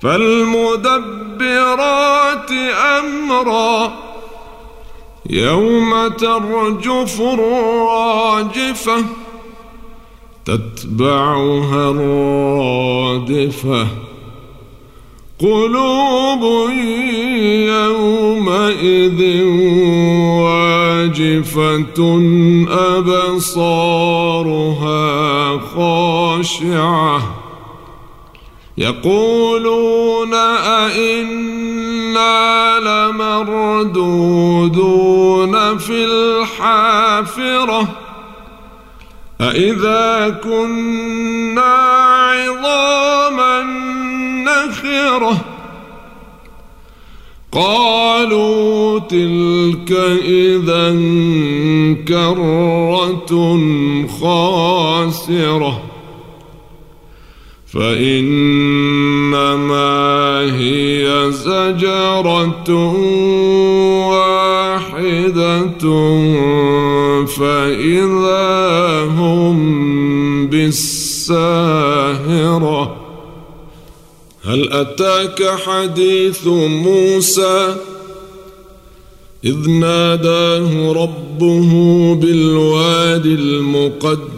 فالمدبرات أمرا يوم ترجف الراجفة تتبعها الرادفة قلوب يومئذ واجفة يقولون أئنا لمردودون في الحافرة أئذا كنا عظاما نخرة قالوا تلك إذا كرة خاسرة فإنما هي زجرة واحدة فإذا هم بالساهرة. هل أتاك حديث موسى؟ إذ ناداه ربه بالواد المقدس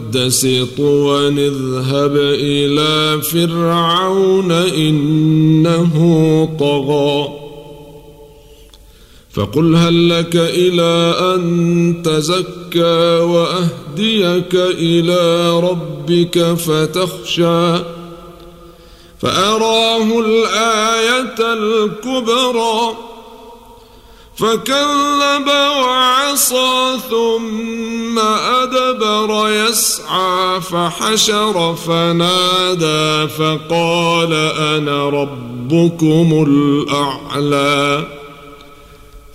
طوى اذهب إلى فرعون إنه طغى. فقل هل لك إلى أن تزكى وأهديك إلى ربك فتخشى. فأراه الآية الكبرى. فكذب وعصى ثم أدبر يسعى فحشر فنادى فقال أنا ربكم الأعلى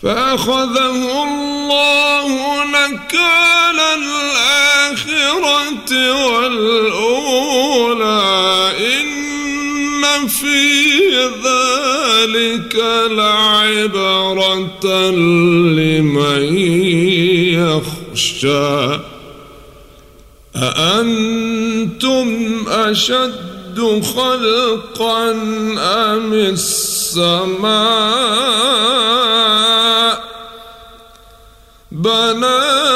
فأخذه الله نكال الآخرة والأولى إن في ذلك لعبرة لمن يخشى. أأنتم أشد خلقا أم السماء؟ بناها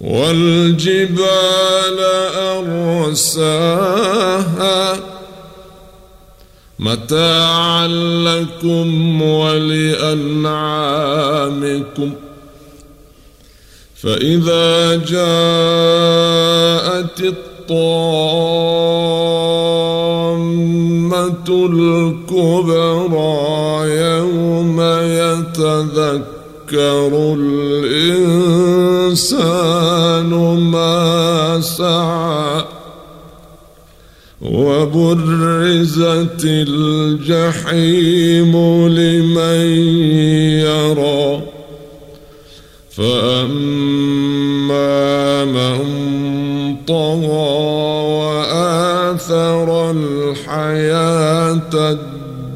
والجبال أرساها متاعا لكم ولأنعامكم. فإذا جاءت الطامة الكبرى يوم يتذكر الإنسان ما سعى وبرزت الجحيم لمن يرى فأما من طغى وآثر الحياة الدنيا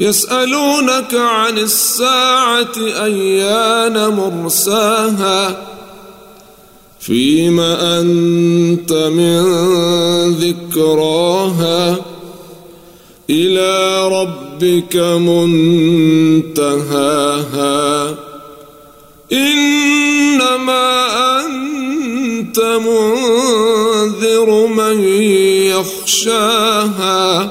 يسألونك عن الساعة أيان مرساها فيم أنت من ذكراها إلى ربك منتهاها إنما أنت منذر من يخشاها